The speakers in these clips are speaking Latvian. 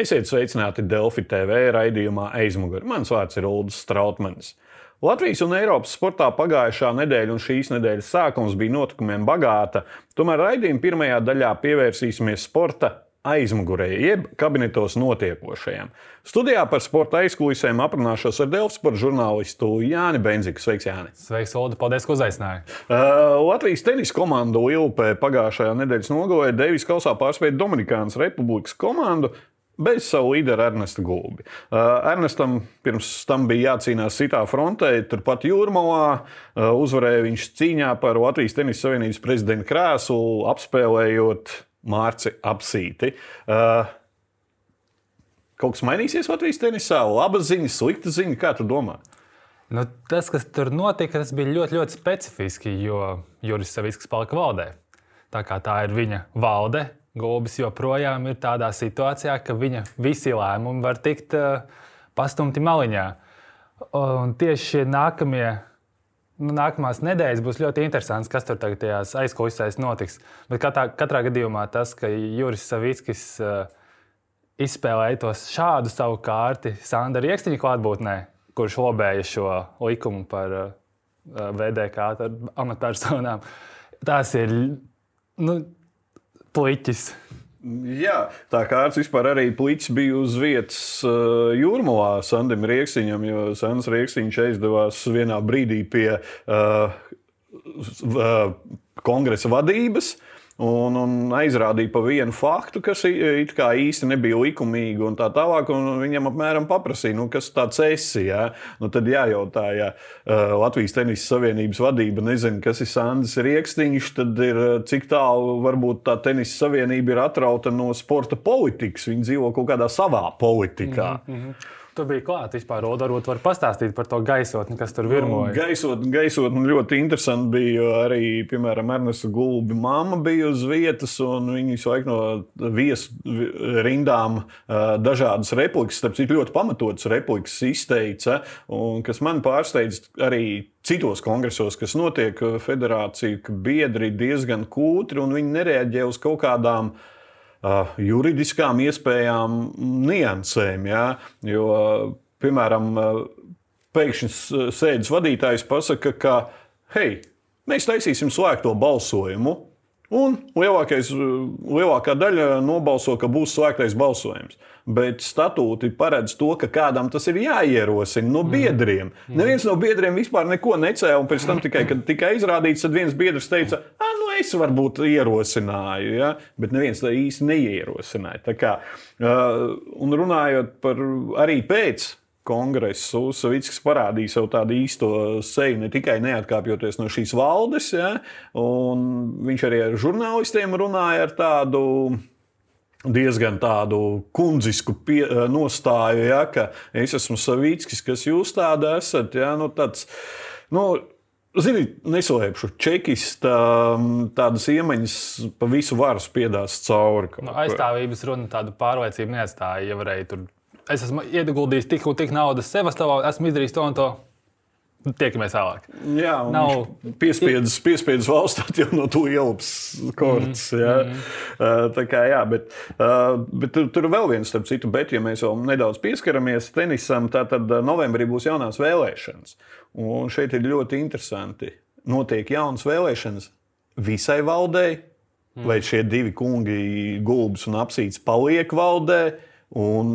Esiet sveicināti Delfi TV raidījumā aizmugurē. Mans vārds ir Ulrichs Strautmanis. Latvijas un Eiropas sportā pagājušā nedēļa un šīs nedēļas sākums bija notikumiem bagāta. Tomēr raidījuma pirmajā daļā pievērsīsimies sporta aizmugurē, jeb kabinetos notiekošajam. Studijā par sporta aizkulisēm aprunāšos ar Delfu sporta žurnālistu Jāni Benziku. Sveiks, Jāni! Sveiks, Olu! Paldies, ka uzaicināji! Uh, Latvijas tenisa komanda Ilpē pagājušajā nedēļas nogalē Deivijas kausā pārspēja Dominikānas Republikas komandu bez savu līderu Ernestu Gulbi. Uh, Ernestam pirms tam bija jācīnās citā frontē, turpat Jūrmalā. Uh, uzvarēja viņš cīņā par Latvijas Tenisa Savienības prezidenta krēslu, apspēlējot Mārci Apsīti. Uh, kaut kas mainīsies Latvijas tenisā? Laba ziņa, slikta ziņa, kā tu domā? Nu, tas, kas tur notika, tas bija ļoti, ļoti specifiski, jo Juris Savisks palika valdē. Tā kā tā ir viņa valde, Gulbis joprojām ir tādā situācijā, ka viņa visi lēmumi var tikt uh, pastumti maliņā. Un tieši šie nākamie, nu, nākamās nedēļas būs ļoti interesants, kas tur tagad aizkulisēs notiks. Bet katrā, katrā gadījumā tas, ka Juris Savickis uh, izspēlēja tos šādu savu kārti Sandra Rieksniņa klātbūtnē, kurš lobēja šo likumu par uh, VDK amatpersonām, tas ir. Nu, puiķis. Jā, tā kā Arts vispār arī puisis bija uz vietas uh, jūrmalā Sandim Rieksiņam, jo Sandis Rieksiņš aizdevās vienā brīdī pie uh, uh, kongresa vadības. Uh, un, un aizrādīja pa vienu faktu, kas it kā īsti nebija likumīgi, un tā tālāk. Un viņam apmēram paprasīja, nu, kas tāds esi. Ja? Nu, tad jājautā, ja Latvijas Tenisa Savienības vadība nezina, kas ir Sandis Rieksniņš, tad ir cik tālu varbūt tā Tenisa Savienība ir atrauta no sporta politikas. Viņi dzīvo kaut kādā savā politikā. Mm -hmm. Tu biji klāts vispār, Oda, varbūt var pastāstīt par to gaisotni, kas tur virmoja. Nu, gaisotni, gaisotni ļoti interesanti bija, jo arī, piemēram, Ernesta Gulbi mamma bija uz vietas, un viņi visu laiku no viesu rindām dažādas replikas, starp citu ļoti pamatotas replikas izteica, un kas man pārsteidz arī citos kongresos, kas notiek federācija, ka biedri diezgan kūtri, un viņi nereaģē uz kaut kādām uh, juridiskām iespējām, niansēm. Ja? Jo, piemēram, pēkšņi sēdes vadītājs pasaka, ka hei, mēs taisīsim slēgto balsojumu. Un lielākā daļa nobalso, ka būs slēgtais balsojums. Bet statūti paredz to, ka kādam tas ir jāierosina no mhm. biedriem. Mm. Neviens no biedriem vispār neko necēla, un pēc tam tikai, kad tika izrādīts, tad viens biedrs teica, ah, nu es varbūt ierosināju, ja? bet neviens tā īsti neierosināja. Tā kā, uh, un runājot par arī pēc kongresu Savickis parādīja savu tādu īsto seju, ne tikai neatkāpjoties no šīs valdes, ja, viņš arī ar žurnālistiem runāja ar tādu diezgan tādu kundzisku pie, nostāju, ja, ka es esmu Savickis, kas jūs tāda esat. Ja, nu, tāds, nu, Ziniet, neslēpšu, čekista tādas iemaņas pa visu varu spiedās cauri. Nu, aizstāvības runa tādu pārliecību neatstāja. Ja varēja tur es esmu ieguldījis tik un tik naudas Sevastovā, esmu izdarījis to un to. Tiekamies vēlāk. Jā, nav piespiedzis, piespiedzis valsts jau no to ielas kortes. Mm -hmm. uh, tā kā jā, bet, uh, bet tur, tur vēl viens, starp citu, bet, ja mēs vēl nedaudz pieskaramies tenisam, tad novembrī būs jaunās vēlēšanas. Un šeit ir ļoti interesanti. Notiek jaunas vēlēšanas visai valdei, mm. vai šie divi kungi, Gulbs un Apsīts, paliek valdei Un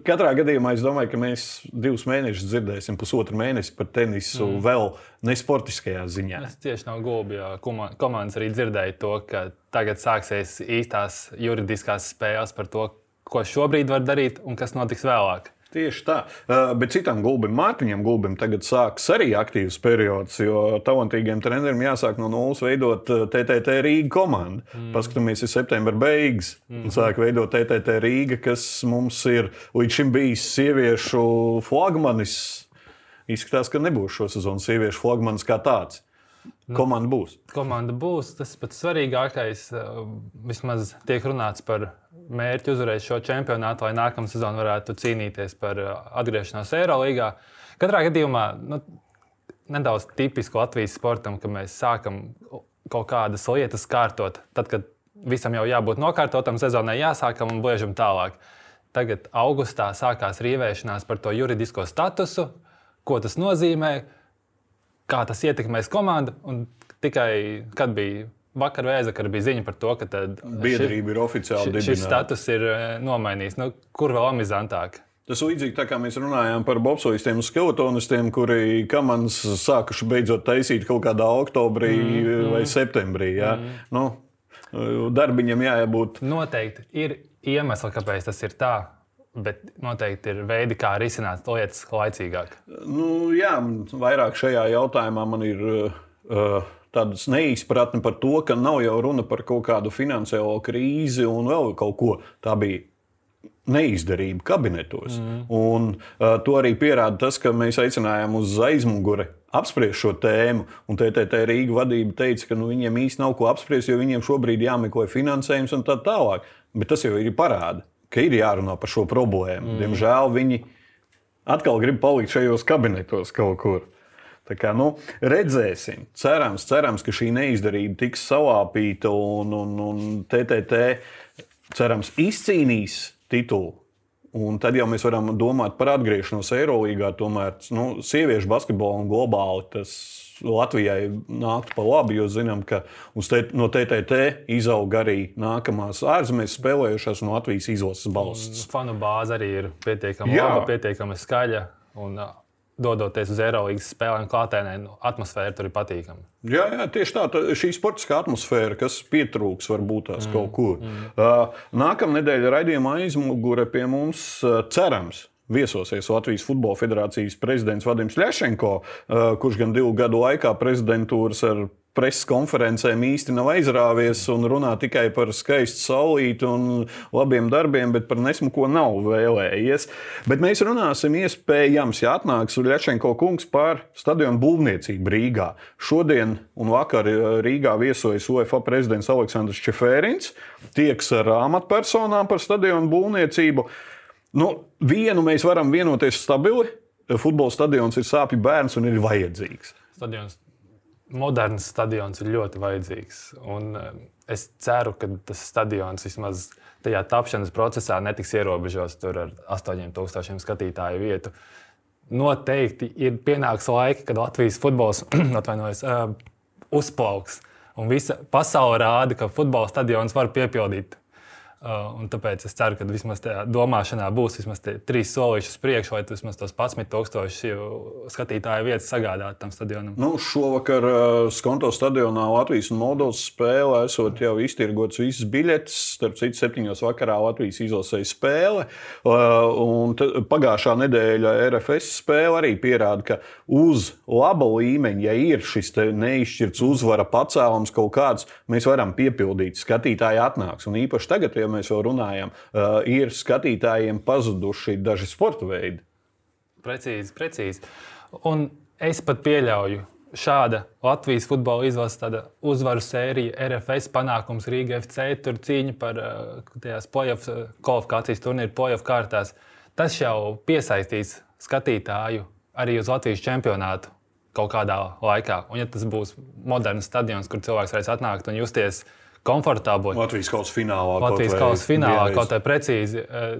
katrā gadījumā es domāju, ka mēs divus mēnešus dzirdēsim, pusotru mēnesi par tenisu mm. vēl nesportiskajā ziņā. Es tieši no Gulbja komandas arī dzirdēju to, ka tagad sāksies īstās juridiskās spēles par to, ko šobrīd var darīt un kas notiks vēlāk. Tieši tā. Uh, bet citam gulbim, Mārtiņam, gulbim tagad sāksies arī aktīvs periods, jo talantīgiem treneriem jāsāk no nulles veidot TTT Rīga komandu. Mm. Paskatāmies, ir septembra beigas, mm. un sāk veidot TTT Rīga, kas mums ir līdz šim bijis sieviešu flagmanis. Izskatās, ka nebūs šo sezonu sieviešu flagmanis kā tāds. Nu, komanda būs. Komanda būs. Tas pats svarīgākais. Eh, vismaz tiek runāts par mērķi uzvarēt šo čempionātu, lai nākamā sezona varētu cīnīties par eh, atgriešanos Eirolandā. Katrā gadījumā nu, nedaudz tipisku Latvijas sportam, ka mēs sākam kaut kādas lietas kārtot. Tad, kad visam jau jābūt nokārtotam, sezonai jāsākam un bliežam tālāk. Tagad augustā sākās rīvēšanās par to juridisko statusu, ko tas nozīmē, kā tas ietekmēs komandu. Tikai kad bija vakar vēza, kad bija ziņa par to, ka biedrība ir oficiāli dibināta. Šis status ir eh, nomainīts. Nu, kur vēl amizantāk? Tas līdzīgi tā kā mēs runājām par bobsojistiem un skeletonistiem, kuri kamans sākuši beidzot taisīt kaut kādā oktobrī mm, vai septembrī. Ja? Mm. Nu, darbiņam jābūt. Noteikti ir iemesli, kāpēc tas ir tā. Bet noteikti ir veidi, kā risināt lietas laicīgāk. Nu, jā, vairāk šajā jautājumā man ir uh, tādas neizpratne par to, ka nav jau runa par kaut kādu finansiālo krīzi un vēl kaut ko. Tā bija neizdarība kabinetos. Mm. Un, uh, to arī pierāda tas, ka mēs aicinājām uz aizmuguri apspriest šo tēmu. Un TTT Rīga vadība teica, ka nu, viņiem īstenībā nav ko apspriest, jo viņiem šobrīd jāmeklē finansējums un tā tālāk. Bet tas jau ir parāda, ka ir jārunā par šo problēmu. Mm. Diemžēl viņi atkal grib palikt šajos kabinetos kaut kur. Tā kā, nu, redzēsim, cerams, cerams, ka šī neizdarība tiks salāpīta un, un, un TTT cerams izcīnīs titulu. Un tad jau mēs varam domāt par atgriešanos Eirolandā. Tomēr nu, sieviešu basketbolu un globāli tas Latvijai nāktu pa labi, jo zinām, ka te, no TTT izaug arī nākamās ārzemēs spēlējušās no Latvijas izlases balsts. Fanu bāze arī ir pietiekami laba, pietiekami skaļa. Un, dodoties uz Eirolandes spēlēm, klātienē, nu, atmosfēra tur ir patīkama. Jā, jā, tieši tā, tā šī sportiskā atmosfēra, kas pietrūks varbūt tās mm, kaut kur. Mm. Uh, Nākamā nedēļa raidījuma aizmugure pie mums uh, cerams. Viesosies Latvijas Futbola Federācijas prezidents Vadims Lešenko, uh, kurš gan divu gadu laikā prezidentūras ar preses konferencēm īsti nav aizrāvies un runā tikai par skaistu saulīti un labiem darbiem, bet par nesmuko nav vēlējies. Bet mēs runāsim iespējams, ja atnāks Ļačenko kungs par stadionu būvniecību Rīgā. Šodien un vakar eh, Rīgā viesojas UEFA prezidents Aleksandrs Čefērins, tieks ar amatpersonām par stadionu būvniecību. Nu, vienu mēs varam vienoties stabili. Futbola stadions ir sāpju bērns un ir vajadzīgs. Stadions moderns stadions ir ļoti vajadzīgs. Un eh, es ceru, ka tas stadions vismaz tajā tapšanas procesā netiks ierobežots ar 8000 skatītāju vietu. Noteikti ir pienāks laika, kad Latvijas futbols atvainojas, uh, uzplauks. Un visa pasaule rāda, ka futbola stadions var piepildīt Uh, tāpēc es ceru, ka vismaz tajā domāšanā būs vismaz trīs solīši uz priekšu, lai vismaz tos 11,000 skatītāju vietas sagādātu tam stadionam. Nu, šovakar uh, Skonto stadionā Latvijas un Moldovas spēlē esot jau iztirgots visas biļetes. Starp citu, septiņos vakarā Latvijas izlasēja spēle. Uh, pagājušā nedēļa RFS spēle arī pierāda, ka uz laba līmeņa, ja ir šis neizšķirts uzvara pacēlums kaut kāds, mēs varam piepildīt. Skatītāji atnāks. Un īpaši tagad, ja mēs jau runājam, uh, ir skatītājiem pazuduši daži sporta veidi. Precīzi, precīzi. Un es pat pieļauju, šāda Latvijas futbola izlases uzvaru sērija, RFS panākums Rīga FC, tur cīņa par uh, playoff uh, kvalifikācijas turnīru, playoff kārtās. Tas jau piesaistīs skatītāju arī uz Latvijas čempionātu kaut kādā laikā. Un, ja tas būs moderns stadions, kur cilvēks varēs atnākt un justies uh, komfortabli. Latvijas kausa finālā. Latvijas kausa finālā kaut kā precīzi. Eh,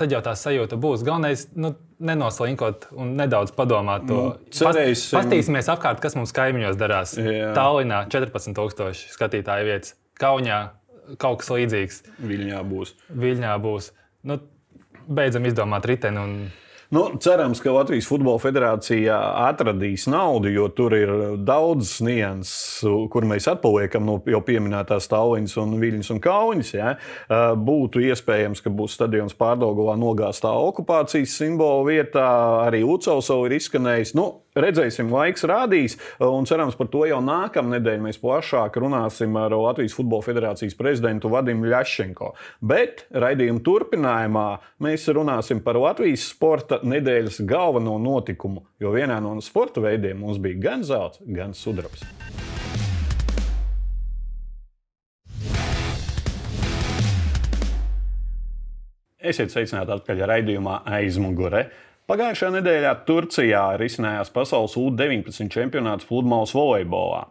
tad jau tā sajūta būs. Galvenais nu, nenoslinkot un nedaudz padomāt to. Nu, cerēsim. Pastīsimies apkārt, kas mums kaimiņos darās. Jā. Tallinā 14,000 skatītāju vietas, Kaunijā kaut kas līdzīgs. Viļņā būs. Viļņā būs. Nu, beidzam izdomāt riteni. Un Nu, cerams, ka Latvijas Futbola Federācija atradīs naudu, jo tur ir daudz nianses, kur mēs atpaliekam no jau pieminētās Tallinas, un Viļņas un Kaunas. Ja? Būtu iespējams, ka būs stadions pārdagolā nogāztā okupācijas simbola vietā. Arī Ucels jau ir izskanējis. Nu, Redzēsim, laiks rādīs, un cerams, par to jau nākamā nedēļa mēs plašāk runāsim ar Latvijas Futbola Federācijas prezidentu Vadimu Ļašenko. Bet raidījuma turpinājumā mēs runāsim par Latvijas sporta nedēļas galveno notikumu, jo vienā no sporta veidiem mums bija gan zelts, gan sudrabs. Esiet sveicināti atpakaļ raidījumā aizmugurē. Pagājušajā nedēļā Turcijā risinājās pasaules U-19 čempionāts pludmales volejbolā.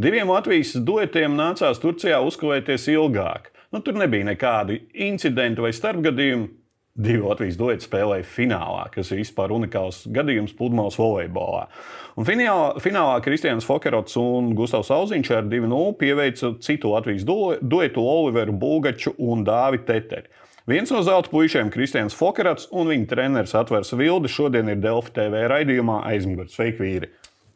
Diviem Latvijas duetiem nācās Turcijā uzkavēties ilgāk. Nu, tur nebija nekādu incidentu vai starpgadījumu. divi Latvijas dueti spēlēja finālā, kas ir vispār unikāls gadījums pludmales volejbolā. Un finālā, finālā Kristians Fokerots un Gustavs Auziņš ar 2-0 pieveica citu Latvijas duetu Oliveru Bulgaču un Dāvidu Teteri. Viens no zelta puišiem, Kristians Fokerats un viņa treneris Atvers Vilde, šodien ir Delfi TV raidījumā aizmugurē. Sveiki, vīri!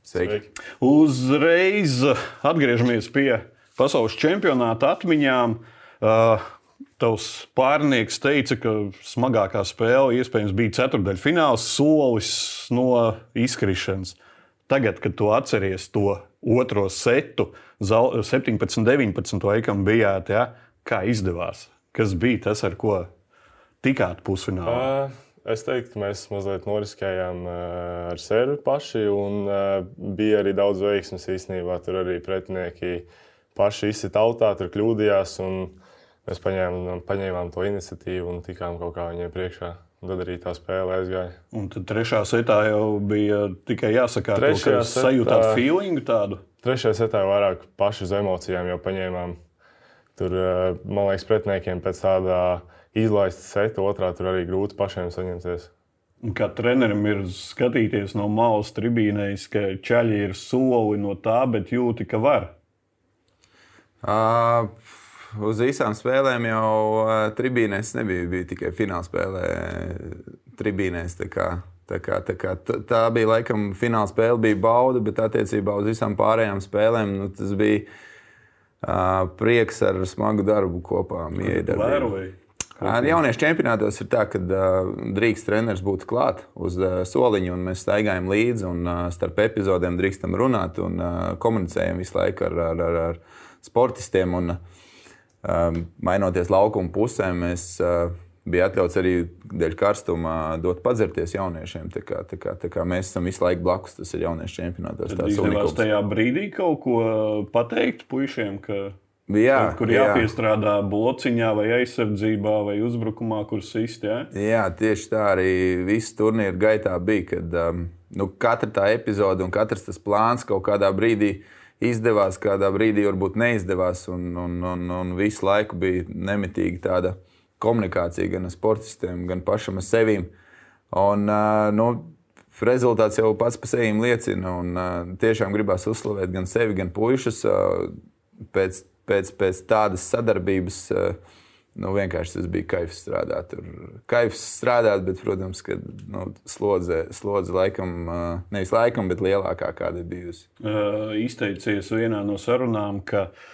Sveiki. Uzreiz atgriežamies pie pasaules čempionāta atmiņām. Uh, Tavs pārnieks teica, ka smagākā spēle iespējams bija ceturdaļfināls, solis no izkrišanas. Tagad, kad tu atceries to otro setu, 17, 19, laikam bijāt, ja? kā izdevās? Kas bija tas, ar ko tikāt pusfinālā? Uh. Es teiktu, mēs mazliet noriskējām ar sevi paši, un bija arī daudz veiksmes īstenībā. Tur arī pretinieki paši izsita tautā, tur kļūdījās. Mēs paņēmām, paņēmām to iniciatīvu un tikām kaut kā viņiem priekšā. Un tad arī tā spēle aizgāja. Un tad trešā setā jau bija tikai jāsaka, ka sajūtāt feelingu tādu. Trešajā setā vairāk paši uz emocijām jau paņēmām. Tur, eh, man liekas, pretiniekiem pēc tāda izlaista seta, otrā tur arī grūti pašiem saņemties. Kā trenerim ir skatīties no malas tribīnēs, ka ceļi ir soli no tā, bet jūti, ka var. Uh, uz visām spēlēm jau uh, tribīnēs nebija. Bija tikai fināla spēlē tribīnēs. Tā, kā, tā, kā, tā, kā, tā bija laikam fināla spēle, bija bauda, bet attiecībā uz visām pārējām spēlēm nu, tas bija prieks ar smagu darbu kopā. Ar jauniešu čempionātos ir tā, ka uh, drīkst treneris būt klāt uz uh, soliņa, un mēs staigājam līdzi, un uh, starp epizodēm drīkstam runāt un uh, komunicējam visu laiku ar, ar, ar, ar sportistiem. Un, uh, mainoties laukuma pusēm, mēs uh, bija atļauts arī dēļ karstuma dot padzerties jauniešiem. Tā kā, tā kā, tā kā mēs esam visu laiku blakus, tas ir jauniešu čempionātos. Tas izdevās tajā brīdī kaut ko pateikt puišiem, ka Jā, kur jāpiestrādā jā. blociņā, vai aizsardzībā, vai uzbrukumā, kur sist. Jā? jā, tieši tā arī viss turnīra gaitā bija. Kad um, nu, katra tā epizode un katrs tas plāns kaut kādā brīdī uh, izdevās, kādā brīdī varbūt neizdevās. Un, un, un, un visu laiku bija nemitīgi tāda komunikācija gan sportistiem, gan pašam ar sevi. Un, nu, rezultāts jau pats par sevi liecina. Un, tiešām gribās uzslavēt gan sevi, gan puikas pēc, pēc, pēc tādas sadarbības. Nu, vienkārši tas bija kaifs strādāt. Tur kaifs strādāt, bet, protams, ka nu, slodze, slodze laikam, nevis laikam, bet lielākā kāda bijusi. Uh, izteicies vienā no sarunām, ka uh,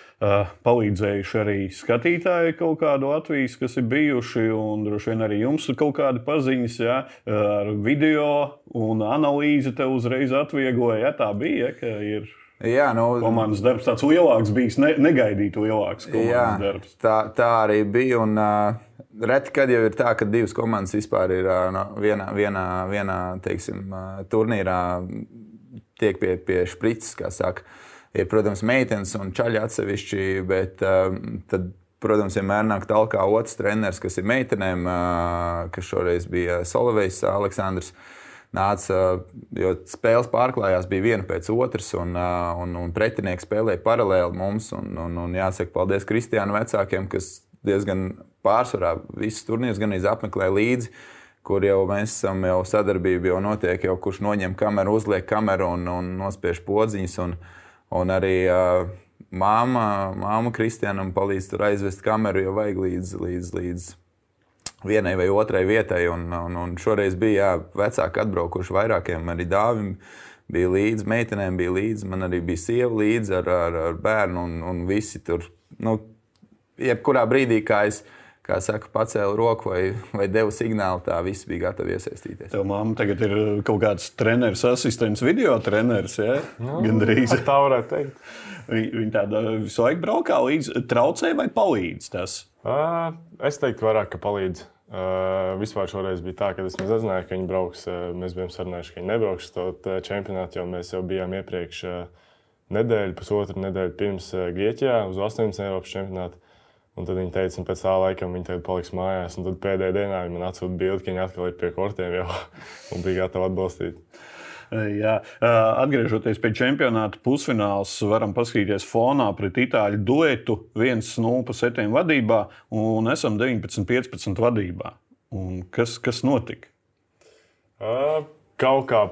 palīdzējuši arī skatītāji kaut kādu Latvijas, kas ir bijuši, un droši vien arī jums ir kaut kāda paziņas, ja, ar video un analīzi te uzreiz atviegloja. Ja, tā bija, ka ir Jā, nu, komandas darbs tāds lielāks bijis, ne, negaidīt lielāks jā, darbs. Tā, tā arī bija. Un, uh, reti, kad jau ir tā, ka divas komandas vispār ir uh, no, vienā, vienā, vienā teiksim, uh, turnīrā tiek pie, pie šprices, kā saka. Ir, protams, meitenes un čaļi atsevišķi, bet uh, tad, protams, vienmēr nāk tālāk otrs treneris, kas ir meitenēm, uh, kas šoreiz bija Solovejs Aleksandrs. Uh, nāca, jo spēles pārklājās, bija viena pēc otras, un, un, un pretinieki spēlēja paralēli mums. Un, un, un jāsaka, paldies Kristiāna vecākiem, kas diezgan pārsvarā visas turnīrus gan apmeklē līdzi. Kur jau mēs esam, jau sadarbība jau notiek, jau kurš noņem kameru, uzliek kameru un, un nospiež podziņas. Un, un arī uh, māma, māma Kristiānam palīdz tur aizvest kameru, jo vajag līdz, līdz, līdz vienai vai otrai vietai. Un, un, un šoreiz bija jā, vecāki atbraukuši vairākiem, arī dāvim. Bija līdzi, meitenēm bija līdzi, man arī bija sieva līdzi ar, ar, ar bērnu, un, un visi tur. Nu, jebkurā brīdī, kā es kā saka, pacēla roku vai, vai deva signālu, tā viss bija gatavi iesaistīties. Tev māma tagad ir kaut kāds treneris, asistents, video treneris. Ja? Nu, Gan drīz. Tā varētu teikt. Viņa, tāda visu laiku braukā līdzi, traucē vai palīdz tas? Uh, es teiktu, vairāk, ka palīdz. Uh, vispār šoreiz bija tā, ka es nezināju, ka viņi brauks. Uh, mēs bijām sarunājuši, ka viņi nebrauks to čempionātu, jo mēs jau bijām iepriekš uh, nedēļu, pusotru nedēļu pirms uh, Grieķijā uz 18. Eiropas čempionātu. Un tad viņi teica, ka pēc tā laika viņi tagad paliks mājās. Un tad pēdējā dienā viņi man atsūta bildi, ka viņi atkal ir pie kortiem jau un bija gatavi atbalstīt. Jā, atgriežoties pie čempionāta pusfināls, varam paskatīties fonā pret itāļu duetu 1-0 pa 7 vadībā un esam 19-15 vadībā. Un kas, kas notika? Kaut kā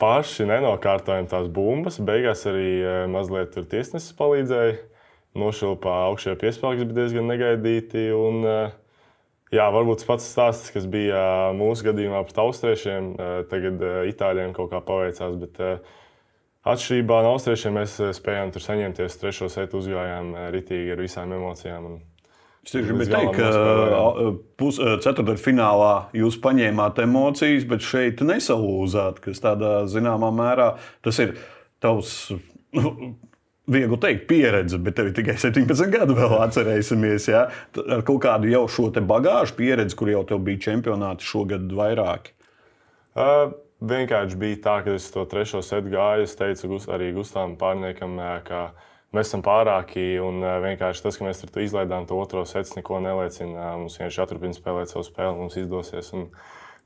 paši nenokārtojam tās bumbas. Beigās arī mazliet tur tiesnesis palīdzēja. Nošilpā augšējā piespēlēks bija diezgan negaidīti. Un, uh, jā, varbūt tas pats stāsts, kas bija mūsu gadījumā pret austriešiem, tagad itāļiem kaut kā paveicās. Bet, Atšķirībā no austriešiem mēs spējām tur saņemties. Trešo setu uzgājām ritīgi ar visām emocijām. Un, Es gribēju teikt, ka ceturdaļfinālā jūs paņēmāt emocijas, bet šeit nesalūzāt, kas tādā zināmā mērā tas ir tavs. Nu, Viegli teikt, pieredze, bet tev ir tikai 17 gadi vēl atcerēsimies. Ja? Ar kaut kādu jau šo bagāžu pieredzi, kur jau tev bija čempionāti šogad vairāki. Uh, vienkārši bija tā, ka es to trešo setu gāju. Es teicu arī Gustavam Pārniekam, ka mēs esam pārāki. Un vienkārši tas, ka mēs tur izlaidām to otro setu, neko neliecina. Mums vienkārši jāturpina spēlēt savu spēli, mums izdosies. Un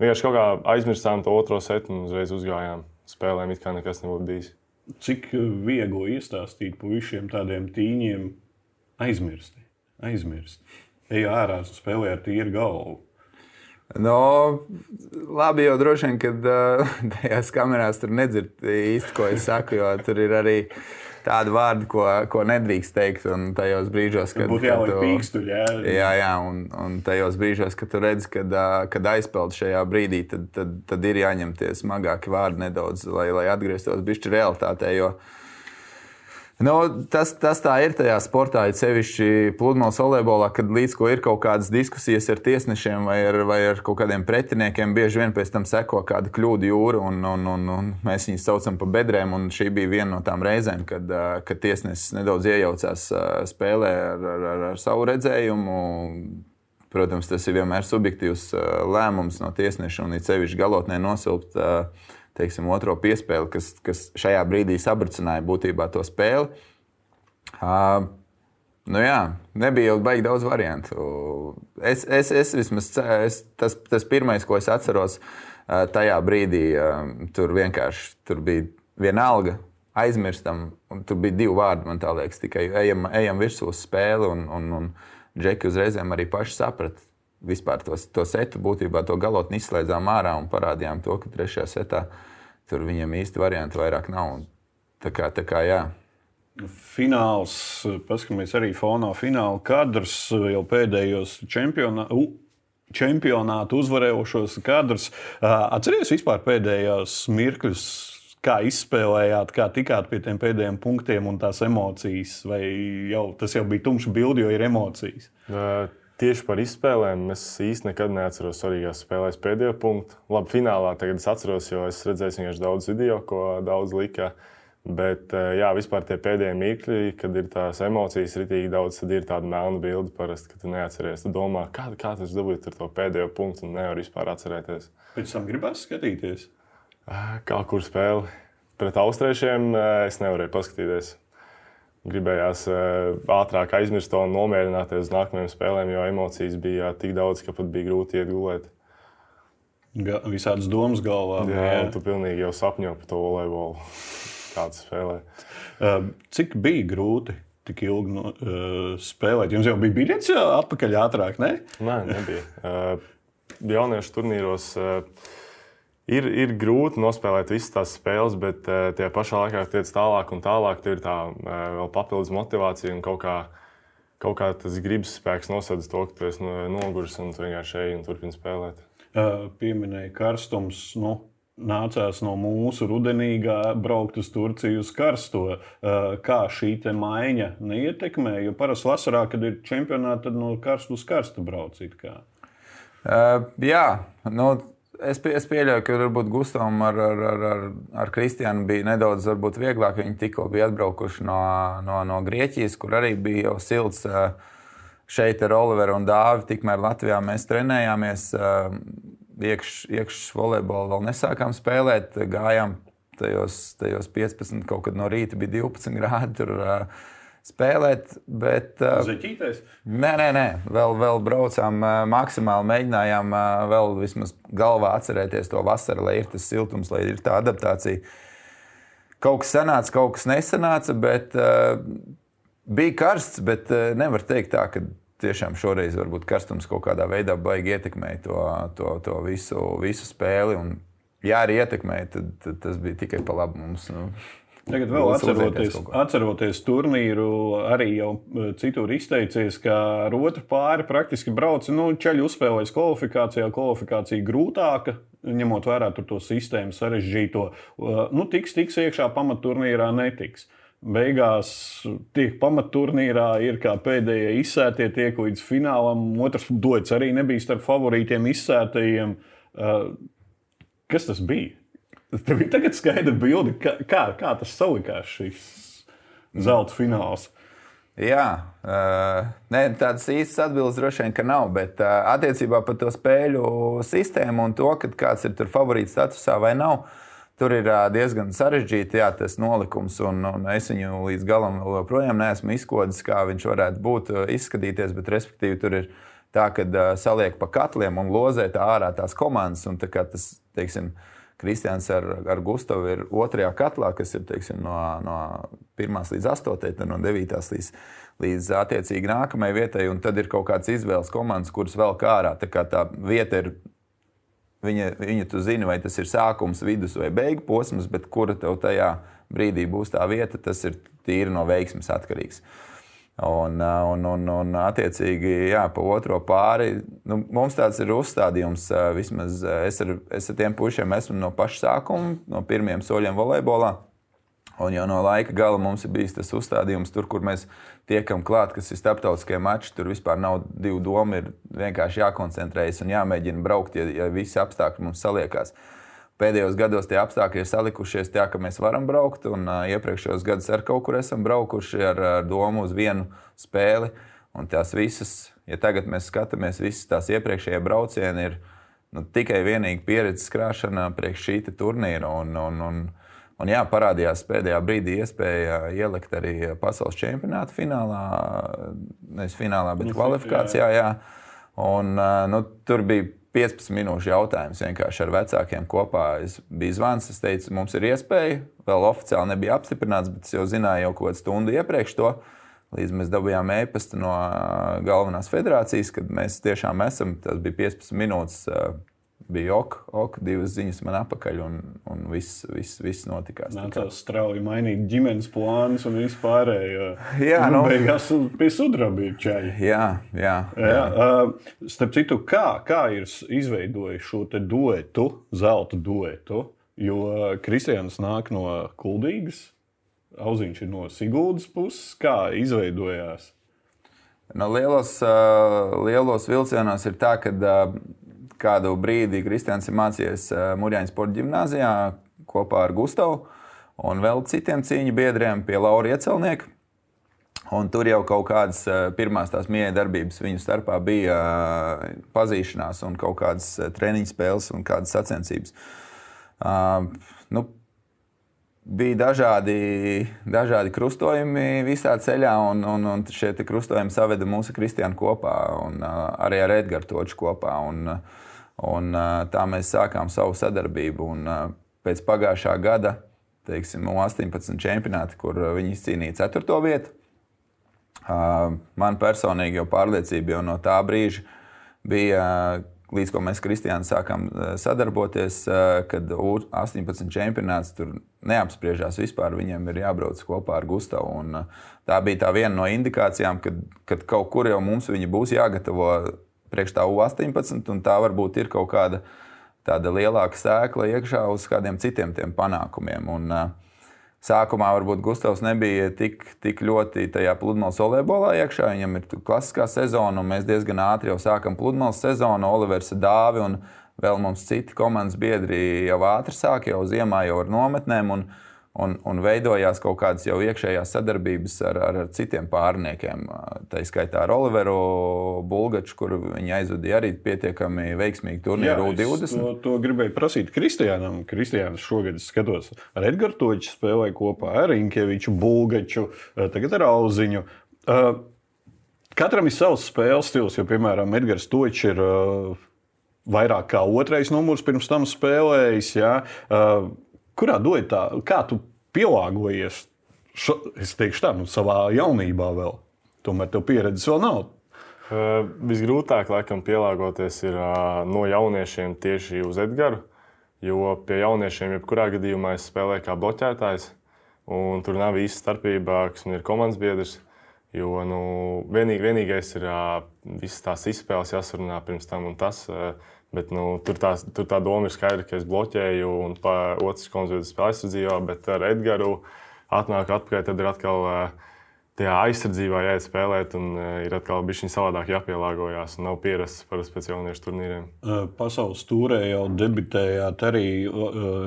vienkārši kaut kā aizmirstām to otro setu un uzreiz uzgājām spēlēm, it kā nekas nebūtu bijis. Cik viegli iestāstīt puišiem tādiem tīņiem aizmirst? Aizmirst. Ej ārā, spēlē ar tīru galvu. No, labi, jau droši vien, kad uh, tajās kamerās tur nedzird īsti, ko es saku, jo tur ir arī tādi vārdi, ko, ko nedrīkst teikt. Un tajos brīžos, kad būtu jāliek pīkstuļi, jā. Jā, jā un, un tajos brīžos, kad tu redz, kad, kad aizpeld šajā brīdī, tad, tad, tad ir jāņem tie smagāki vārdi nedaudz, lai, lai atgrieztos bišķi realitātē. Jo, uh, Nu, tas, tas tā ir tajā sportā, ir sevišķi pludmales volejbolā, kad līdz ko ir kaut kādas diskusijas ar tiesnešiem vai ar, vai ar kaut kādiem pretiniekiem, bieži vien pēc tam seko kāda kļūda jūra, un, un, un, un mēs viņus saucam par bedrēm. Šī bija viena no tām reizēm, kad, kad tiesnesis nedaudz iejaucās spēlē ar, ar, ar, ar savu redzējumu. Protams, tas ir vienmēr subjektīvs lēmums no tiesneša un it sevišķi galotnē nosilpt. Uh, teiksim, otro piespēli, kas, kas šajā brīdī sabracināja būtībā to spēli. Uh, Nu jā, nebija jau baigi daudz variantu. Es, es, es vismaz es, tas, tas pirmais, ko es atceros tajā brīdī, tur vienkārši tur bija vienalga, aizmirstam. Tur bija divi vārdi, man liekas, tikai ejam, ejam virsū uz spēli. Un, un, un Džeki uzreizēm arī paši saprata vispār to, to setu, būtībā to galotni izslēdzām ārā un parādījām to, ka trešajā setā tur viņam īsti variantu vairāk nav. Un tā kā, tā kā jā. Fināls, paskatāmies arī fonā, fināla kadrs jau pēdējos čempionātos. Čempionātu uzvarējošos kadrus. Atcerieties, vispār pēdējos mirkļus, kā izspēlējāt, kā tikāt pie tiem pēdējiem punktiem un tās emocijas. Vai jau tas jau bija tumšs bildi, jo ir emocijas? Uh Tieši par izspēlēm es īstenībā nekad neatceros svarīgās spēlēs pēdējo punktu. Labi, finālā tagad es atceros, jo es redzēju vienkārši daudz video, ko daudz lika. Bet, eh, jā, vispār tie pēdējie mirkļi, kad ir tās emocijas ritīgi daudz, tad ir tāda melna bilde parasti, ka tu neatceries. Tu domā, kā, kā tas dabūja to pēdējo punktu un nevar vispār atcerēties. Pēc tam gribēs skatīties. Eh, kā kur spēle? Pret austriešiem eh, es nevarēju paskatīties gribējās uh, ātrāk aizmirst to un nomierināties uz nākamajām spēlēm, jo emocijas bija tik daudz, ka pat bija grūti iet gulēt. Ga visādas domas galvā. Jā, jā. tu pilnīgi jau sapņo par to volejbolu, kāds spēlē. Uh, cik bija grūti? Tik ilgi no, uh, spēlēt. Jums jau bija biļets atpakaļ ātrāk, ne? Nē, nebija. Uh, jauniešu turnīros uh, ir, ir grūti nospēlēt visas tās spēles, bet uh, tajā pašā laikā tiec tālāk un tālāk. Tur ir tā uh, vēl papildus motivācija un kaut kā, kaut kā tas gribas spēks nosedz to, ka tu esi noguris un tu vienkārši ej un turpini spēlēt. Uh, pieminēja karstums. Nu. Nācās no mūsu rudenīgā braukt uz Turciju uz karsto. Kā šī maiņa neietekmē? Jo parasti vasarā, kad ir čempionāti, tad no karsta uz karstu brauc. Uh, jā, nu, Es, pie, es pieļauju, ka varbūt Gustavam ar, ar, ar, ar, ar Kristiānu bija nedaudz vieglāk. Viņi tikko bija atbraukuši no, no, no Grieķijas, kur arī bija jau silts. Šeit ar Oliveru un Dāvi, tikmēr Latvijā mēs trenējāmies. Iekšā iekš volejbolu vēl nesākām spēlēt. Gājām tajos, tajos 15, kaut kad no rīta bija 12 grādi. Tur, uh, spēlēt. Bet, uh, Zeķītais? Nē, nē, nē. Vēl, vēl braucām, uh, maksimāli mēģinājām uh, vēl vismaz galvā atcerēties to vasaru, lai ir tas siltums, lai ir tā adaptācija. Kaut kas sanāca, kaut kas nesanāca, bet uh, bija karsts. Bet uh, nevar teikt tā, ka tiešām šoreiz varbūt karstums kaut kādā veidā baigi ietekmēja to, to, to visu, visu spēli. Un, ja arī ietekmēja, tad, tad tas bija tikai pa labu mums. Nu. Tagad vēl atceroties, atceroties turnīru, arī jau citur izteicies, ka ar otru pāri praktiski brauca nu, ceļu uzspēlējas kvalifikācijā, kvalifikācija grūtāka, ņemot vērā to sistēmu sarežģīto. Nu, tiks, tiks iekšā pamatturnīrā, netiks. Beigās tiek pamatturnīrā, ir kā pēdējie izsētie, tiek līdz finālam. Otrs dots arī nebija starp favorītiem izsētajiem. Kas tas bija? Tev ir tagad skaidra bilde, kā, kā, kā tas salikās šis zelta fināls. Jā, uh, ne, tādas īstas atbildes droši vien nav. Bet uh, attiecībā par to spēļu sistēmu un to, kāds ir tur favorīts statusā vai nav, tur ir uh, diezgan sarežģīti jā, tas nolikums. Un, un es viņu līdz galam joprojām neesmu izkodis, kā viņš varētu būt, izskatīties. Bet, respektīvi, tur ir tā, ka uh, saliek pa katliem un lozē tā ārā tās komandas. Un, tā tas, teiksim, uh, Kristians ar, ar Gustavu ir otrajā katlā, kas ir teiksim, no, no 1 līdz 8, tad no 9 līdz, līdz attiecīgi nākamajai vietai. Un tad ir kaut kāds izvēles komandas, kuras vēl kā ārā. Tā, kā tā vieta ir. Viņa, viņa tu zini, vai tas ir sākums, vidus vai beigu posms, bet kura tev tajā brīdī būs tā vieta, tas ir tīri no veiksmes atkarīgs. Uh, Un, un, un, un attiecīgi, jā, pa otro pāri nu, mums tāds ir uzstādījums. Vismaz es ar, es ar tiem pušiem esmu no paša sākuma, no pirmiem soļiem volejbolā. Un jau no laika gala mums ir bijis tas uzstādījums, tur, kur mēs tiekam klāt, kas ir starptautiskie mači. Tur vispār nav divu domu, ir vienkārši jākoncentrējas un jāmēģina braukt, ja, ja visi apstākļi mums saliekās. Uh, Pēdējos gados tie apstākļi ir salikušies tā, ka mēs varam braukt, un uh, iepriekšējos gados ar kaut kur esam braukuši ar, ar domu uz vienu spēli. Un tās visas, ja tagad mēs skatāmies, visas tās iepriekšējie braucieni ir nu, tikai vienīgi pieredzes krāšana priekš šī turnīra. Un, un, un, un jā, parādījās pēdējā brīdī iespēja ielikt arī pasaules čempionāta finālā, nevis finālā, bet kvalifikācijā. Jā. Un, nu, tur bija 15 minūšu jautājums vienkārši ar vecākiem kopā. Es biju zvans, es teicu, mums ir iespēja. Vēl oficiāli nebija apstiprināts, bet es jau zināju jau kaut kādu stundu iepriekš to. Līdz mēs dabūjām e-pastu no galvenās federācijas, kad mēs tiešām esam. Tas bija 15 minūtes bija ok, ok, divas ziņas man apakaļ, un, un viss, viss, viss notikās. Nācās strauji mainīt ģimenes plānus un vispārējo. Jā, nu, nu, beigās pie sudraba bija čaļi. Jā, jā. jā. jā. Uh, starp citu, kā, kā ir izveidojis šo duetu, zelta duetu, jo Kristians nāk no Kuldīgas, Auziņš ir no Siguldas puses, kā izveidojās? No lielos, uh, lielos vilcienos ir tā, ka uh, kādu brīdi Kristians ir mācījies eh, Mūrjāņu sporta gimnājā kopā ar Gustavu un vēl citiem cīņu biedriem pie Laura Iecelnieka. Un tur jau kaut kādas eh, pirmās tās mieja darbības viņu starpā bija eh, pazīšanās un kaut kādas treniņu spēles un kādas sacensības. Uh, nu, bija dažādi, dažādi krustojumi visā ceļā, un, un, un šie krustojumi saveda mūsu kristiānu kopā, un arī ar Edgars Toču kopā. Un, Un, tā mēs sākām savu sadarbību. Un, pēc pagājušā gada, teiksim, 18 čempionāti, kur viņi izcīnīja 4. vietu. Man personīgi jau pārliecība jau no tā brīža bija, līdz ko mēs Kristiānu sākām sadarboties, kad 18 čempionāts tur neapspriežās vispār. Viņiem ir jābrauc kopā ar Gustavu. Un tā bija tā viena no indikācijām, kad, kad kaut kur jau mums būs jāgatavo priekš tā U18, un tā varbūt ir kaut kāda tāda lielāka sēkla iekšā uz kādiem citiem panākumiem. Un, uh, sākumā varbūt Gustavs nebija tik, tik ļoti tajā pludmales volejbolā iekšā. Viņam ir klasiskā sezona, un mēs diezgan ātri jau sākam pludmales sezonu. Olivers Dāvi un vēl mums citi komandas biedri jau ātri sāk, jau ziemā jau ar nometnēm. Un, un, un veidojās kaut kādas jau iekšējās sadarbības ar, ar, ar citiem pārniekiem. Tā izskaitā ar Oliveru Bulgaču, kur viņi aizvadīja arī pietiekami veiksmīgi turnīru U20. To, to gribēju prasīt Kristiānam. Kristiāns šogad skatos ar Edgars Toču spēlēja kopā ar Inkeviču, Bulgaču, tagad ar Auziņu. Katram ir savs spēles stils, jo, piemēram, Edgars Točs ir vairāk kā otrais numurs pirms tam spēlējis. Ja? Kurā doja tā, kā tu pielāgojies? Šo, es teikšu tā, nu, savā jaunībā vēl. Tomēr tev pieredzes vēl nav. Uh, visgrūtāk, laikam, pielāgoties ir uh, no jauniešiem tieši uz Edgars. Jo pie jauniešiem, jebkurā gadījumā, es spēlēju kā bloķētājs. Tur nav īsta starpība, kas man ir komandas biedrs. Jo nu, vienīg, vienīgais ir uh, visas tās izspēles jāsarunā pirms tam un tas. Uh, bet nu, tur, tā, tur tā doma ir skaidra, ka es bloķēju un otrs biedrs spēlē aizsardzībā, bet ar Edgars atnāk atpakaļ, tad ir atkal. Uh, tajā aizsardzībā jāiet spēlēt, un uh, ir atkal bijis savādāk jāpielāgojas. Nav pierasts parasti pēc jauniešu turnīriem. Pasaules tūrē jau debitējāt arī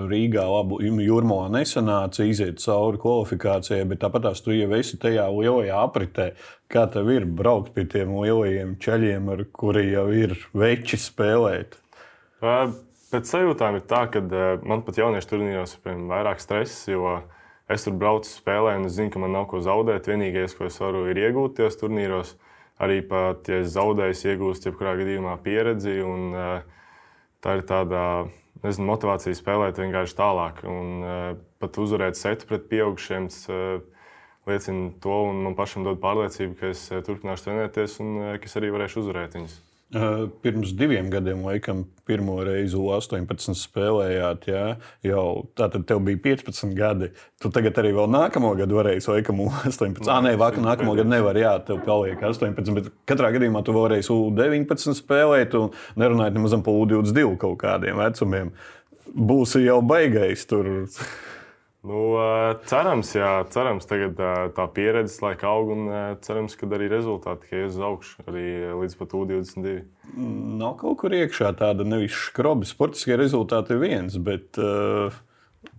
Rīgā. Labu jūrmā nesanāca iziet cauri kvalifikācijai, bet tāpat tās tu jau esi tajā lielajā apritē. Kā tev ir braukt pie tiem lielajiem ceļiem, ar kuriem jau ir veči spēlēt? Pēc sajūtām ir tā, ka man pat jauniešu turnīros ir vairāk stresa es tur braucu spēlē, un es zinu, ka man nav ko zaudēt. Vienīgais, ko es varu, ir iegūt tajos turnīros. Arī pat, ja es zaudēju, iegūst jebkurā gadījumā pieredzi. Un, uh, tā ir tāda nezinu, motivācija spēlēt vienkārši tālāk. Un, uh, pat uzvarēt setu pret pieaugušiem. Uh, liecina to, un man pašam dod pārliecību, ka es turpināšu trenēties un ka es arī varēšu uzvarēt viņus. Pirms diviem gadiem, laikam, pirmo reizi U-18 spēlējāt. Jā, jau tātad tev bija 15 gadi. Tu tagad arī vēl nākamo gadu varēsi, laikam, U-18. Ah, nē, vakar nākamo gadu nevar, jā, tev paliek 18. Bet katrā gadījumā tu varēsi U-19 spēlēt un nerunājot nemaz par U-22 kaut kādiem vecumiem. Būsi jau baigais tur. Nu, cerams, jā, cerams, tagad tā pieredze laika aug un cerams, ka arī rezultāti ies uz augšu arī līdz pat U22. Nav kaut kur iekšā tāda nevis skrobi. Sportiskie rezultāti ir viens, bet uh,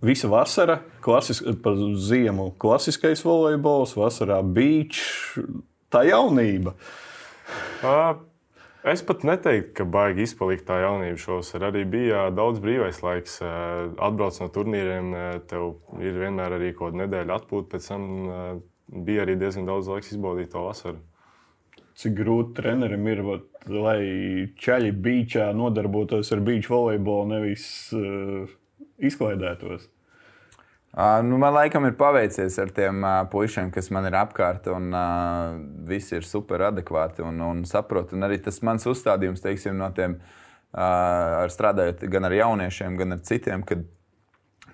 visa vasara, klasis, pa ziemu klasiskais volejbols, vasarā beach, tā jaunība. Uh, Es pat neteiktu, ka baigi izpalikt tā jaunība šovasar. Arī bija daudz brīvais laiks. Atbrauc no turnīriem, tev ir vienmēr arī kaut kāda nedēļa atpūta. Pēc tam bija arī diezgan daudz laiks izbaudīt to vasaru. Cik grūti trenerim ir, vat, lai ķēļi beigā nodarbotos ar beigšu volejbolu, nevis uh, izklaidētos? Uh, nu, man laikam ir paveicies ar tiem uh, puišiem, kas man ir apkārt, un uh, visi ir super adekvāti un, un saprot. Un arī tas mans uzstādījums, teiksim, no tiem uh, strādājot gan ar jauniešiem, gan ar citiem, kad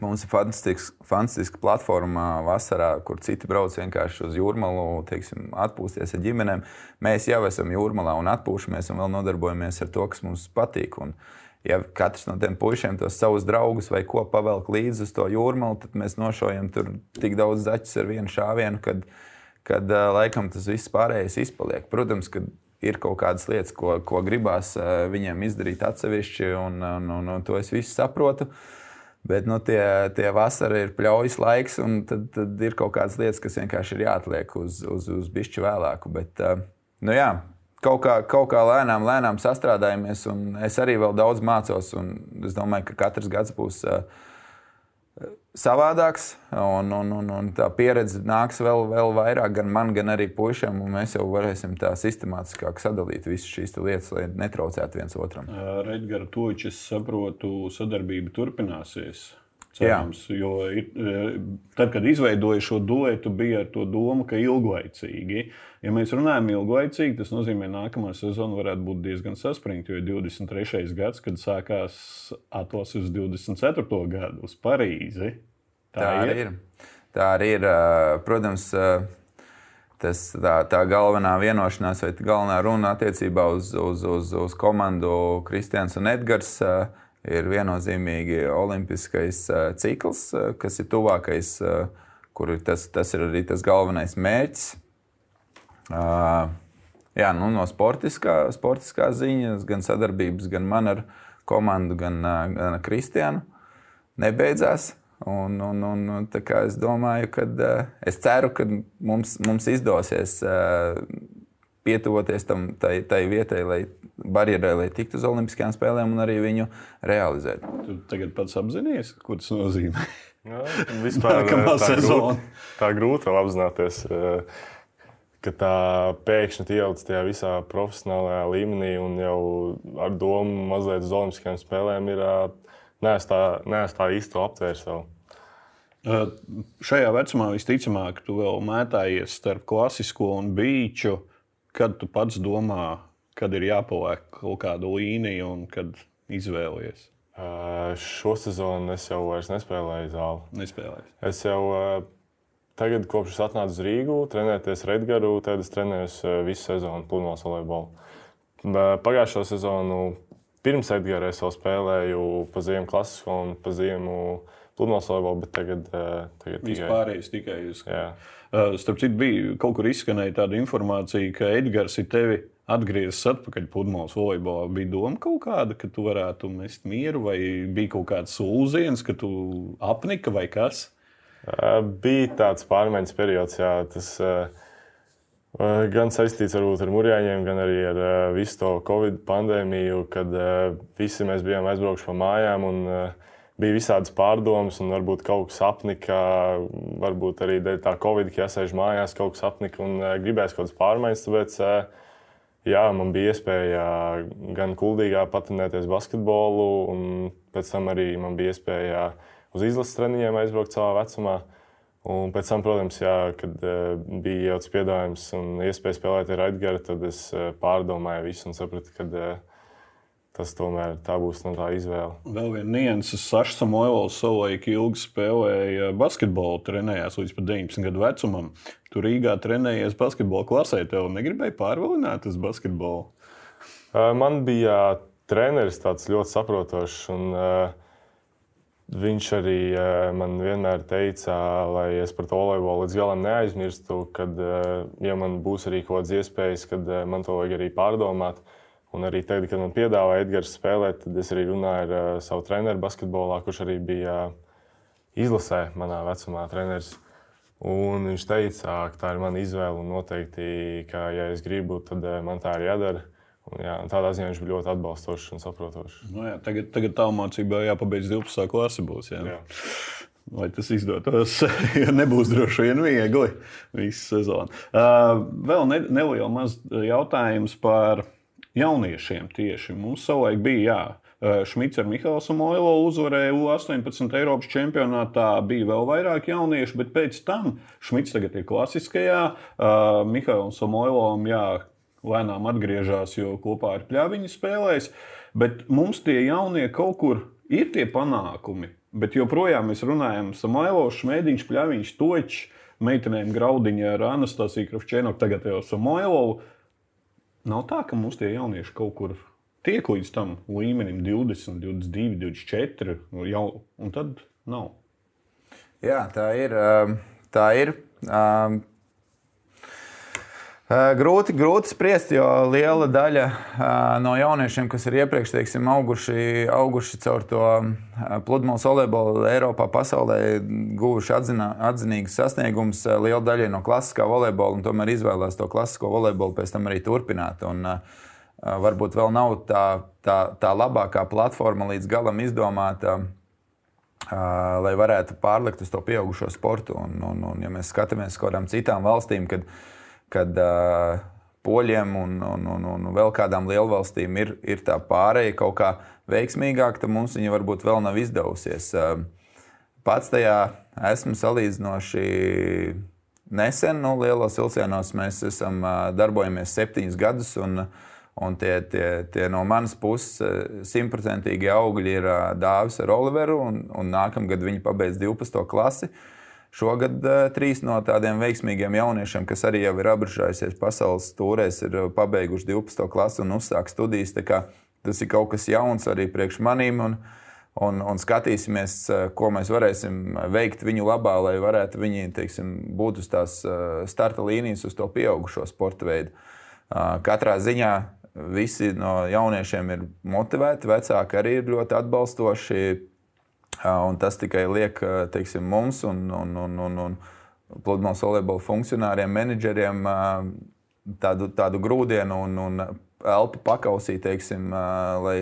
mums ir fantastiska, platforma vasarā, kur citi brauc vienkārši uz jūrmālu, teiksim, atpūsties ar ģimenēm. Mēs jau esam jūrmālā un atpūšamies un vēl nodarbojamies ar to, kas mums patīk. Un, uh, ja katrs no tiem puišiem tos savus draugus vai ko pavelk līdzi uz to jūrmālu, tad mēs nošojam tur tik daudz zaķus ar vienu šāvienu, kad, kad laikam tas viss pārējais izpaliek. Protams, ka ir kaut kādas lietas, ko, ko gribās viņiem izdarīt atsevišķi, un, un, un, un to es visu saprotu. Bet nu, tie, tie vasara ir pļaujas laiks, un tad, tad ir kaut kādas lietas, kas vienkārši ir jāatliek uz, uz, uz bišķi vēlāku. Bet, nu, jā, kaut kā, kaut kā lēnām, lēnām sastrādājamies. Es arī vēl daudz mācos, un es domāju, ka katrs gads būs uh, savādāks. Un, un, un, un tā pieredze nāks vēl, vēl vairāk gan man, gan arī puišiem. Mēs jau varēsim tā sistemātiskāk sadalīt visas šīs lietas, lai netraucētu viens otram. Ar Edgars Točs, es saprotu, sadarbība turpināsies. Cerams, Jā. jo ir, tad, kad izveidoju šo duetu, bija ar to domu, ka ilglaicīgi. Ja mēs runājam ilglaicīgi, tas nozīmē, ka nākamā sezona varētu būt diezgan saspringta. Jo 23. gads, kad sākās atlases uz 24. gadu uz Parīzi. Tā, tā ir. ir. Tā arī ir. Protams, tas, tā, tā galvenā vienošanās vai galvenā runa attiecībā uz, uz, uz, uz komandu Kristians un Edgars ir viennozīmīgi olimpiskais cikls, kas ir tuvākais, kur ir tas, tas ir arī tas galvenais mērķis. Jā, nu, no sportiskā, sportiskā ziņas, gan sadarbības, gan man ar komandu, gan, gan Kristiānu nebeidzās. Un, un, un, es domāju, ka es ceru, ka mums, mums izdosies pietuvoties tam, tai, tai vietai, lai barjerai, lai tiktu uz Olimpiskajām spēlēm un arī viņu realizēt. Tu tagad pats apzinājies, ko tas nozīmē? Jā, vispār, tā, grūti, tā grūti vēl apzināties. Eh, ka tā pēkšņi ielicis tajā visā profesionālajā līmenī un jau ar domu mazliet uz Olimpiskajām spēlēm ir neesmu tā, nees tā īsti to aptvērs. Uh, šajā vecumā visticamāk, tu vēl mētājies starp klasisko un beigšu. Kad tu pats domā, kad ir jāpaliek kaut kāda līnija un kad izvēlies? Uh, šo sezonu es jau nespēlēju zāli. Nespēlēju. Es jau uh, tagad, kopš es atnācu uz Rīgu, trenēties Redgaru, tad es trenējos uh, visu sezonu pludmales volejbolu. Pagājušo sezonu pirms Edgara es vēl spēlēju pa ziemu klasisko un pa ziemu pludmales volejbolu, bet tagad, uh, tagad tikai pārējais tikai uz. Jā. Uh, starp citu, bija kaut kur izskanēja tāda informācija, ka Edgars ir tevi atgriezties atpakaļ pludmales volejbolā, bija doma kaut kāda, ka tu varētu mest mieru, vai bija kaut kāds sūdziens, ka tu apnika vai kas? Bija tāds pārmaiņas periods, jā, tas gan saistīts varbūt ar mūrjāņiem, gan arī ar visu to Covid pandēmiju, kad visi mēs bijām aizbraukuši pa mājām. Un, Bija visādas pārdomas, un varbūt kaut kas apnika, varbūt arī dēļ tā Covid, ka jāsēž mājās, kaut kas apnika un gribēs kaut kādas pārmaiņas. Tāpēc uh, jā, man bija iespēja gan kuldīgā patinēties basketbolu, un pēc tam arī man bija iespēja uz izlases treniņiem aizbraukt savā vecumā. Un pēc tam, protams, jā, kad bija jau tas piedāvājums un iespēja spēlēt ar Edgars, tad es pārdomāju visu un sapratu, ka tas tomēr tā būs no tā izvēle. Vēl viena nianses. Saša Samoilovs savulaik ilgi spēlēja basketbolu, trenējās līdz pat 19 gadu vecumam. Tur Rīgā trenējies basketbola klasē. Tev negribēja pārvalināt uz basketbolu? Man bija treneris tāds ļoti saprotošs. Un, uh, Viņš arī man vienmēr teica, lai es par to volejbolu līdz galam neaizmirstu, kad, ja man būs arī kaut kādas iespējas, tad man to vajag arī pārdomāt. Uh, Un arī tagad, kad man piedāvāja Edgars spēlēt, tad es arī runāju ar uh, savu treneru basketbolā, kurš arī bija uh, izlasē manā vecumā treneris. Un viņš teica, ka tā ir mana izvēle un noteikti, ka, ja es gribu, tad uh, man tā ir jādara. Un, jā, tādā ziņā viņš bija ļoti atbalstošs un saprotošs. Nu, jā, tagad tagad tā mācība jāpabeidz 12. klase. Būs, jā. Jā. Lai tas izdotos, nebūs droši vien viegli visu sezonu. Uh, vēl ne, neliels jautājums par jauniešiem tieši. Mums savulaik bija, jā. Šmits ar Mihālu Samoilo uzvarēja U-18 Eiropas čempionātā. Bija vēl vairāk jauniešu, bet pēc tam Šmits tagad ir klasiskajā. Uh, Mihālam Samoilovam jā, lēnām atgriežas, jo kopā ar pļāviņu spēlēs. Bet mums tie jaunie kaut kur ir tie panākumi. Bet joprojām mēs runājam par Samoilo, Šmēdiņš, Pļāviņš, Točs, meitenēm Graudiņā ar Anastasiju Kravčēnu, tagad jau Samoilovu. Nav tā, ka mums tie jaunieši kaut kur tiek līdz tam līmenim 20, 22, 24, jau, un tad nav. Jā, tā ir. Um, tā ir. Uh, grūti, grūti spriest, jo liela daļa uh, no jauniešiem, kas ir iepriekš teiksim, auguši, auguši caur to uh, pludmales volejbolu Eiropā, pasaulē, guvuši atzinā, atzinīgus sasniegumus, liela daļa no klasiskā volejbola un tomēr izvēlējās to klasisko volejbolu pēc tam arī turpināt. Un, varbūt vēl nav tā, tā, tā labākā platforma līdz galam izdomāta lai varētu pārlikt uz to pieaugušo sportu. Un, un, un ja mēs skatāmies uz kādām citām valstīm, kad, kad uh, poļiem un, un, un, un vēl kādām lielvalstīm ir, ir tā pārēja kaut kā veiksmīgāk, tad mums viņa varbūt vēl nav izdevusies. Uh, pats tajā esmu salīdzinoši nesen, nu, lielos vilcienos mēs esam uh, darbojamies septiņus gadus. Un, uh, Un tie, tie, tie no manas puses simtprocentīgi augļi ir Dāvis ar Oliveru, un, un nākamgad viņi pabeidz 12. klasi. Šogad uh, trīs no tādiem veiksmīgiem jauniešiem, kas arī jau ir apgriežušies pasaules stūrēs, ir pabeiguši 12. klasi un uzsākt studijas. Tas ir kaut kas jauns arī priekš manīm. Un, un, un skatīsimies, ko mēs varēsim veikt viņu labā, lai varētu viņi teiksim, būt uz tās starta līnijas, uz to pieaugušo sporta veidu. Katrā ziņā Visi no jauniešiem ir motivēti, vecāki arī ir ļoti atbalstoši. Un tas tikai liek teiksim, mums un, un, un, un, un pludmales volejbola funkcionāriem, menedžeriem tādu, tādu grūdienu un, un elpu pakausī, teiksim, lai,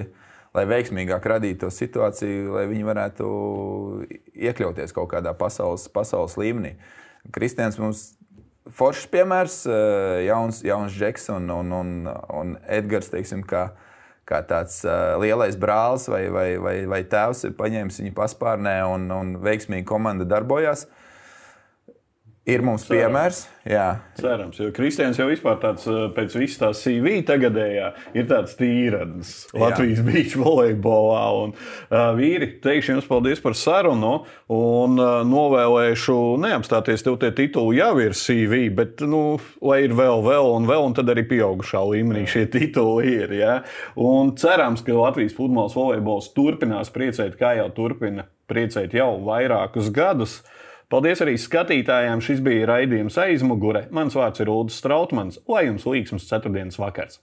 lai veiksmīgāk radītu to situāciju, lai viņi varētu iekļauties kaut kādā pasaules, pasaules līmenī. Kristians mums foršs piemērs, jauns, jauns Džeks un, un, un, un Edgars, teiksim, kā, kā tāds uh, lielais brālis vai, vai, vai, vai tēvs ir paņēmis viņu paspārnē un, un veiksmīgi komanda darbojās. Ir mums piemērs, jā. Cerams, jo Kristians jau vispār tāds eh, pēc visas tās CV tagadējā ir tāds tīradnis Latvijas beach volejbolā. Un, uh, vīri, teikšu jums paldies par sarunu un uh, novēlēšu neapstāties, tev tie tituli jau ir CV, bet, nu, lai ir vēl, vēl un vēl, un tad arī pieaugušā līmenī šie tituli ir. Ja? Un cerams, ka Latvijas futbols volejbols turpinās priecēt, kā jau turpina priecēt jau vairākus gadus. Paldies arī skatītājiem. Šis bija raidījums aizmugure. Mans vārds ir Ulrichs Strautmans. Lai jums līksms ceturtdienas vakars!